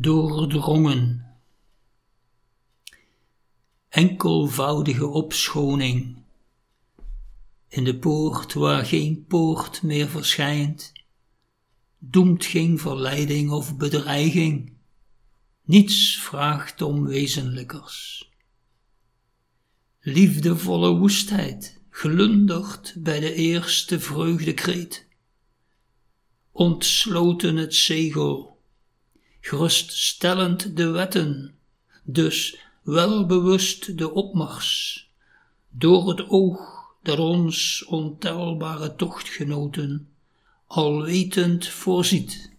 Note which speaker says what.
Speaker 1: doordrongen. Enkelvoudige opschoning. In de poort waar geen poort meer verschijnt, doemt geen verleiding of bedreiging, niets vraagt om wezenlijkers. Liefdevolle woestheid glundert bij de eerste vreugdekreet, ontsloten het zegel, geruststellend de wetten, dus welbewust de opmars, door het oog der ons ontelbare tochtgenoten alwetend voorziet.